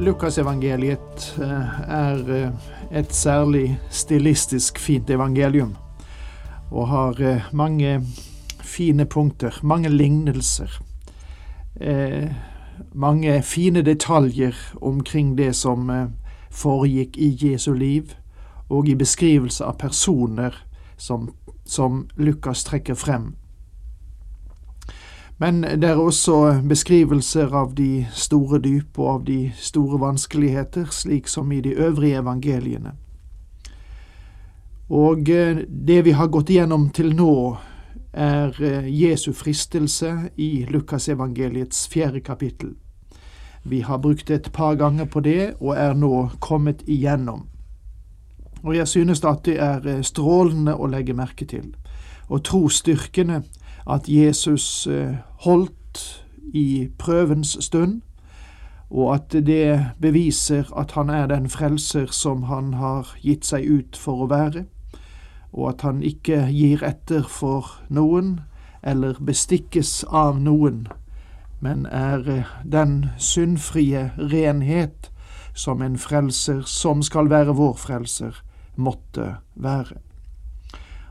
Lukasevangeliet eh, er eh, et særlig stilistisk fint evangelium, og har eh, mange fine punkter, mange lignelser. Mange fine detaljer omkring det som foregikk i Jesu liv, og i beskrivelse av personer som, som Lukas trekker frem men det er også beskrivelser av de store dyp og av de store vanskeligheter, slik som i de øvrige evangeliene. Og eh, det vi har gått igjennom til nå, er eh, Jesu fristelse i Lukasevangeliets fjerde kapittel. Vi har brukt et par ganger på det, og er nå kommet igjennom. Og jeg synes at det er eh, strålende å legge merke til, og tro styrkende, at Jesus holdt i prøvens stund, og at det beviser at han er den frelser som han har gitt seg ut for å være, og at han ikke gir etter for noen eller bestikkes av noen, men er den syndfrie renhet som en frelser, som skal være vår frelser, måtte være.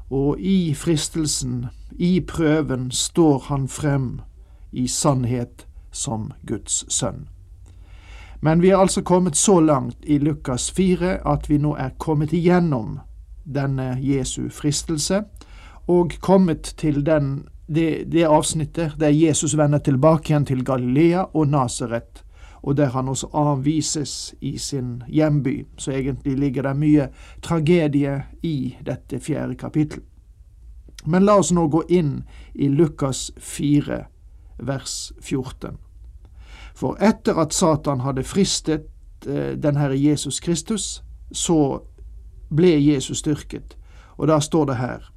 Og i fristelsen i prøven står han frem i sannhet som Guds sønn. Men vi er altså kommet så langt i Lukas 4 at vi nå er kommet igjennom denne Jesu fristelse, og kommet til den, det, det avsnittet der Jesus vender tilbake igjen til Galilea og Nasaret, og der han også avvises i sin hjemby. Så egentlig ligger det mye tragedie i dette fjerde kapittel. Men la oss nå gå inn i Lukas 4, vers 14. For etter at Satan hadde fristet eh, den Herre Jesus Kristus, så ble Jesus styrket. Og da står det her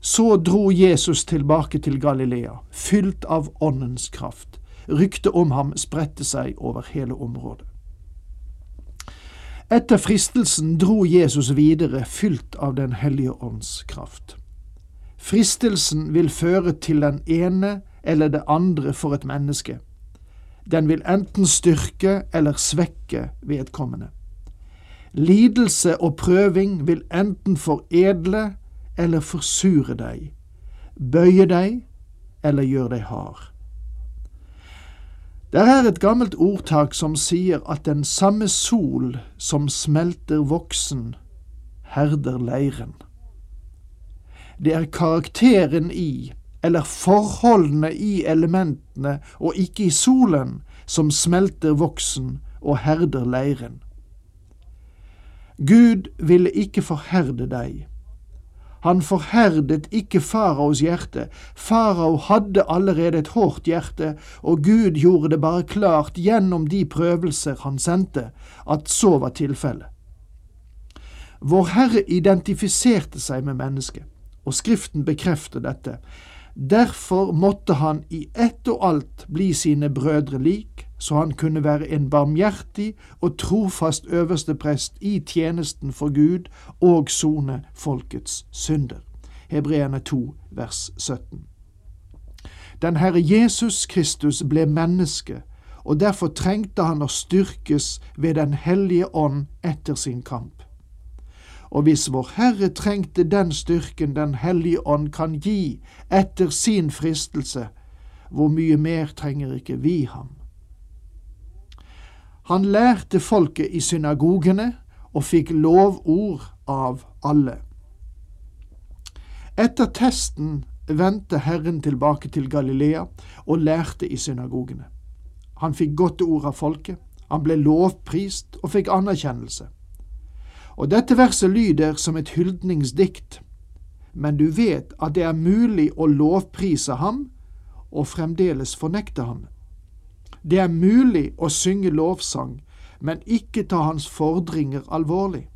Så dro Jesus tilbake til Galilea, fylt av Åndens kraft. Ryktet om ham spredte seg over hele området. Etter fristelsen dro Jesus videre, fylt av Den hellige ånds kraft. Fristelsen vil føre til den ene eller det andre for et menneske. Den vil enten styrke eller svekke vedkommende. Lidelse og prøving vil enten foredle eller forsure deg, bøye deg eller gjøre deg hard. Det er et gammelt ordtak som sier at den samme sol som smelter voksen, herder leiren. Det er karakteren i, eller forholdene i elementene og ikke i solen, som smelter voksen og herder leiren. Gud ville ikke forherde deg. Han forherdet ikke faraos hjerte. Farao hadde allerede et hårdt hjerte, og Gud gjorde det bare klart gjennom de prøvelser han sendte, at så var tilfellet. Vår Herre identifiserte seg med mennesket og Skriften bekrefter dette. Derfor måtte han i ett og alt bli sine brødre lik, så han kunne være en barmhjertig og trofast øversteprest i tjenesten for Gud og sone folkets synder. Hebreerne 2, vers 17. Den Herre Jesus Kristus ble menneske, og derfor trengte han å styrkes ved Den hellige ånd etter sin kamp og hvis Vår Herre trengte den styrken Den hellige ånd kan gi etter sin fristelse, hvor mye mer trenger ikke vi ham? Han lærte folket i synagogene og fikk lovord av alle. Etter testen vendte Herren tilbake til Galilea og lærte i synagogene. Han fikk godt ord av folket, han ble lovprist og fikk anerkjennelse. Og dette verset lyder som et hyldningsdikt, men du vet at det er mulig å lovprise ham og fremdeles fornekte ham. Det er mulig å synge lovsang, men ikke ta hans fordringer alvorlig.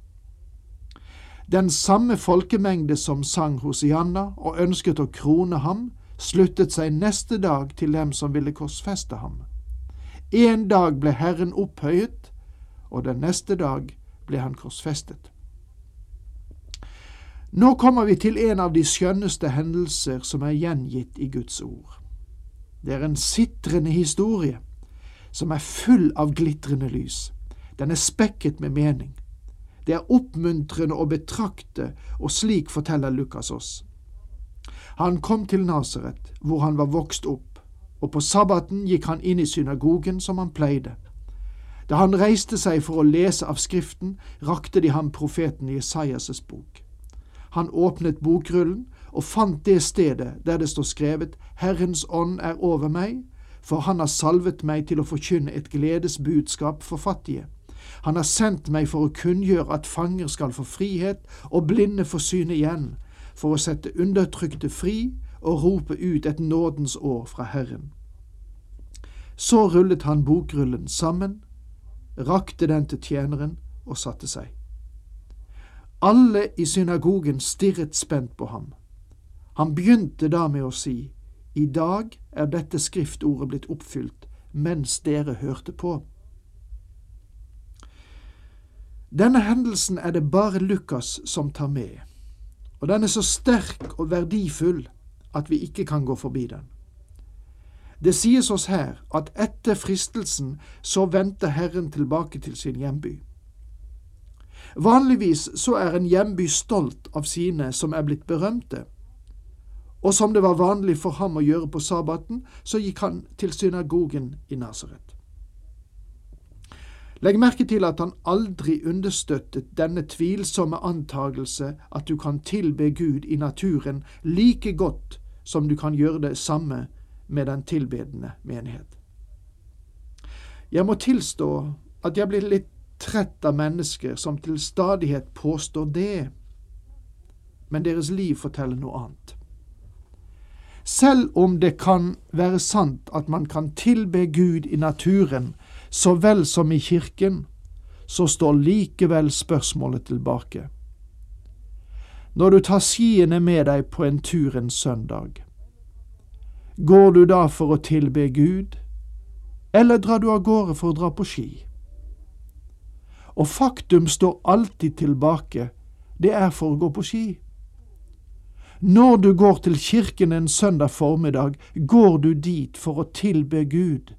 Den samme folkemengde som sang Hosianna og ønsket å krone ham, sluttet seg neste dag til dem som ville korsfeste ham. En dag ble Herren opphøyet, og den neste dag ble han korsfestet. Nå kommer vi til en av de skjønneste hendelser som er gjengitt i Guds ord. Det er en sitrende historie som er full av glitrende lys. Den er spekket med mening. Det er oppmuntrende å betrakte, og slik forteller Lukas oss. Han kom til Nasaret, hvor han var vokst opp, og på sabbaten gikk han inn i synagogen som han pleide. Da han reiste seg for å lese av Skriften, rakte de ham profeten Jesajas' bok. Han åpnet bokrullen og fant det stedet der det står skrevet Herrens ånd er over meg, for han har salvet meg til å forkynne et gledesbudskap for fattige. Han har sendt meg for å kunngjøre at fanger skal få frihet og blinde få syne igjen, for å sette undertrykte fri og rope ut et nådens år fra Herren. Så rullet han bokrullen sammen, rakte den til tjeneren og satte seg. Alle i synagogen stirret spent på ham. Han begynte da med å si, I dag er dette skriftordet blitt oppfylt mens dere hørte på. Denne hendelsen er det bare Lukas som tar med, og den er så sterk og verdifull at vi ikke kan gå forbi den. Det sies oss her at etter fristelsen så vendte Herren tilbake til sin hjemby. Vanligvis så er en hjemby stolt av sine som er blitt berømte, og som det var vanlig for ham å gjøre på sabbaten, så gikk han til synagogen i Nasaret. Legg merke til at han aldri understøttet denne tvilsomme antagelse at du kan tilbe Gud i naturen like godt som du kan gjøre det samme med den tilbedende menighet. Jeg må tilstå at jeg blir litt trett av mennesker som til stadighet påstår det, men deres liv forteller noe annet. Selv om det kan være sant at man kan tilbe Gud i naturen så vel som i kirken, så står likevel spørsmålet tilbake. Når du tar skiene med deg på en tur en søndag, går du da for å tilbe Gud, eller drar du av gårde for å dra på ski? Og faktum står alltid tilbake, det er for å gå på ski. Når du går til kirken en søndag formiddag, går du dit for å tilbe Gud,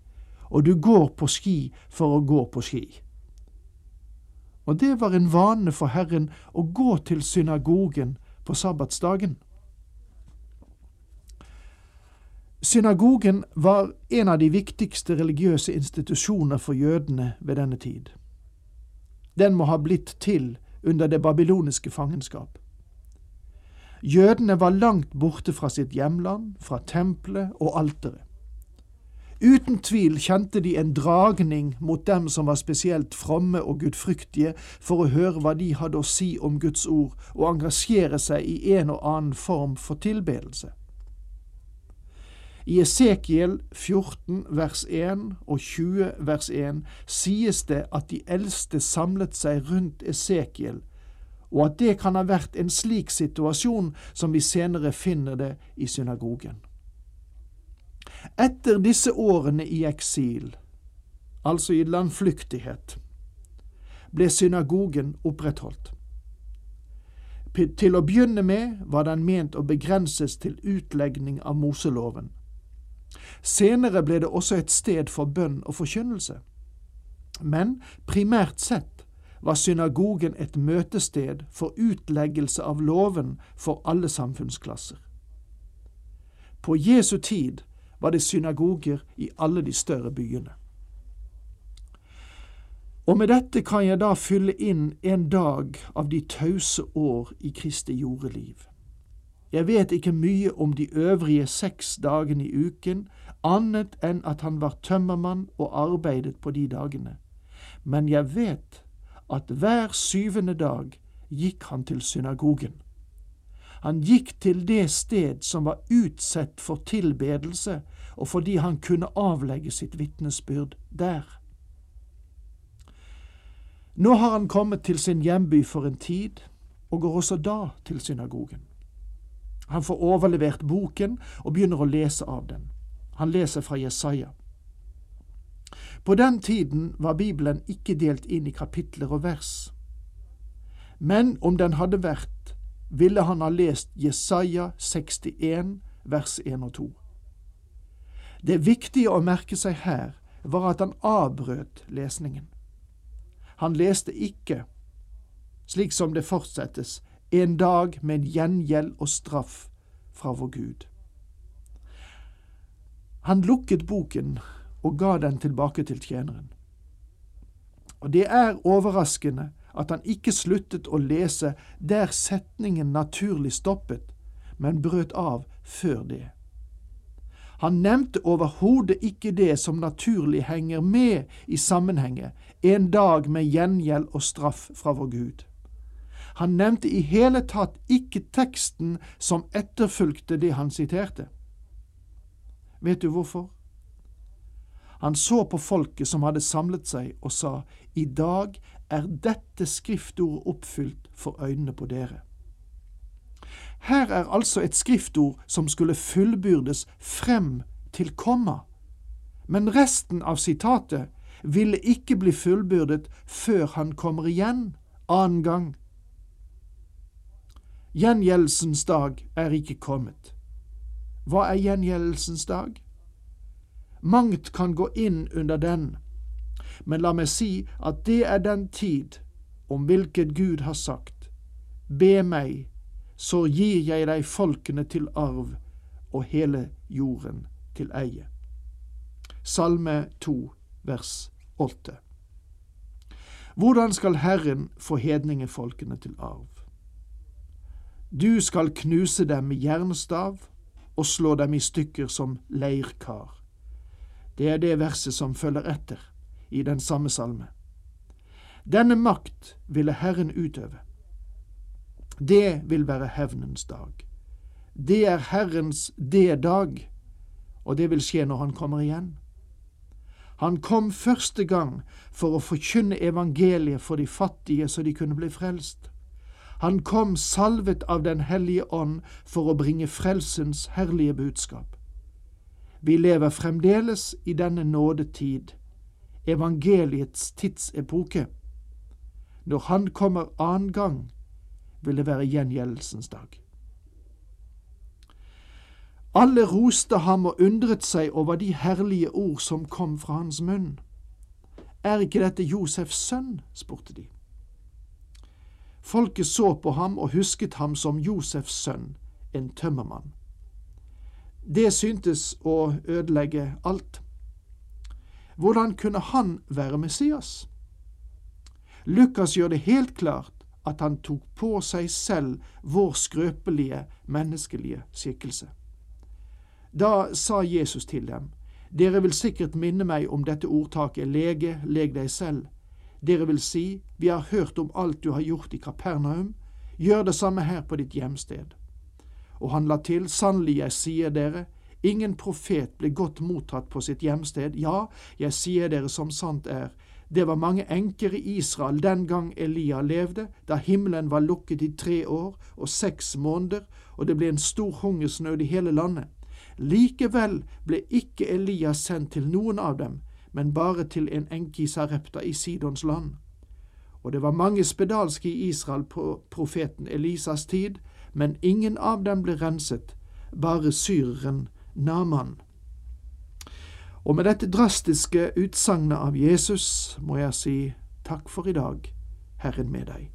og du går på ski for å gå på ski. Og det var en vane for Herren å gå til synagogen på sabbatsdagen. Synagogen var en av de viktigste religiøse institusjoner for jødene ved denne tid. Den må ha blitt til under det babyloniske fangenskap. Jødene var langt borte fra sitt hjemland, fra tempelet og alteret. Uten tvil kjente de en dragning mot dem som var spesielt fromme og gudfryktige, for å høre hva de hadde å si om Guds ord, og engasjere seg i en og annen form for tilbedelse. I Esekiel 14 vers 1 og 20 vers 1 sies det at de eldste samlet seg rundt Esekiel og at det kan ha vært en slik situasjon som vi senere finner det i synagogen. Etter disse årene i eksil, altså i landflyktighet, ble synagogen opprettholdt. Til å begynne med var den ment å begrenses til utlegning av Moseloven. Senere ble det også et sted for bønn og forkynnelse. Men primært sett var synagogen et møtested for utleggelse av loven for alle samfunnsklasser. På Jesu tid var det synagoger i alle de større byene. Og med dette kan jeg da fylle inn en dag av de tause år i Kristi jordeliv. Jeg vet ikke mye om de øvrige seks dagene i uken, annet enn at han var tømmermann og arbeidet på de dagene. Men jeg vet at hver syvende dag gikk han til synagogen. Han gikk til det sted som var utsett for tilbedelse, og fordi han kunne avlegge sitt vitnesbyrd der. Nå har han kommet til sin hjemby for en tid, og går også da til synagogen. Han får overlevert boken og begynner å lese av den. Han leser fra Jesaja. På den tiden var Bibelen ikke delt inn i kapitler og vers. Men om den hadde vært, ville han ha lest Jesaja 61, vers 1 og 2. Det viktige å merke seg her var at han avbrøt lesningen. Han leste ikke, slik som det fortsettes, en dag med en gjengjeld og straff fra vår Gud. Han lukket boken og ga den tilbake til tjeneren. Og det er overraskende at han ikke sluttet å lese der setningen naturlig stoppet, men brøt av før det. Han nevnte overhodet ikke det som naturlig henger med i sammenhenget, en dag med gjengjeld og straff fra vår Gud. Han nevnte i hele tatt ikke teksten som etterfulgte det han siterte. Vet du hvorfor? Han så på folket som hadde samlet seg, og sa, I dag er dette skriftordet oppfylt for øynene på dere. Her er altså et skriftord som skulle fullbyrdes frem til komma, men resten av sitatet ville ikke bli fullbyrdet før han kommer igjen annen gang. Gjengjeldelsens dag er ikke kommet. Hva er gjengjeldelsens dag? Mangt kan gå inn under den, men la meg si at det er den tid om hvilket Gud har sagt, Be meg, så gir jeg deg folkene til arv og hele jorden til eie. Salme 2, vers 8. Hvordan skal Herren få hedningefolkene til arv? Du skal knuse dem med jernstav og slå dem i stykker som leirkar. Det er det verset som følger etter i den samme salme. Denne makt ville Herren utøve. Det vil være hevnens dag. Det er Herrens det-dag, og det vil skje når Han kommer igjen. Han kom første gang for å forkynne evangeliet for de fattige så de kunne bli frelst. Han kom salvet av Den hellige ånd for å bringe frelsens herlige budskap. Vi lever fremdeles i denne nådetid, evangeliets tidsepoke. Når Han kommer annen gang, vil det være gjengjeldelsens dag. Alle roste ham og undret seg over de herlige ord som kom fra hans munn. Er ikke dette Josefs sønn? spurte de. Folket så på ham og husket ham som Josefs sønn, en tømmermann. Det syntes å ødelegge alt. Hvordan kunne han være Messias? Lukas gjør det helt klart at han tok på seg selv vår skrøpelige, menneskelige skikkelse. Da sa Jesus til dem, Dere vil sikkert minne meg om dette ordtaket Lege, leg deg selv. Dere vil si, Vi har hørt om alt du har gjort i Kapernaum, gjør det samme her på ditt hjemsted. Og han la til, Sannelig, jeg sier dere, ingen profet ble godt mottatt på sitt hjemsted, ja, jeg sier dere som sant er, det var mange enker i Israel den gang Elia levde, da himmelen var lukket i tre år og seks måneder, og det ble en stor hungersnød i hele landet. Likevel ble ikke Elia sendt til noen av dem, men bare til en enke i Sarepta i Sidons land. Og det var mange spedalske i Israel på profeten Elisas tid, men ingen av dem ble renset, bare syreren Naman. Og med dette drastiske utsagnet av Jesus må jeg si takk for i dag, Herren med deg.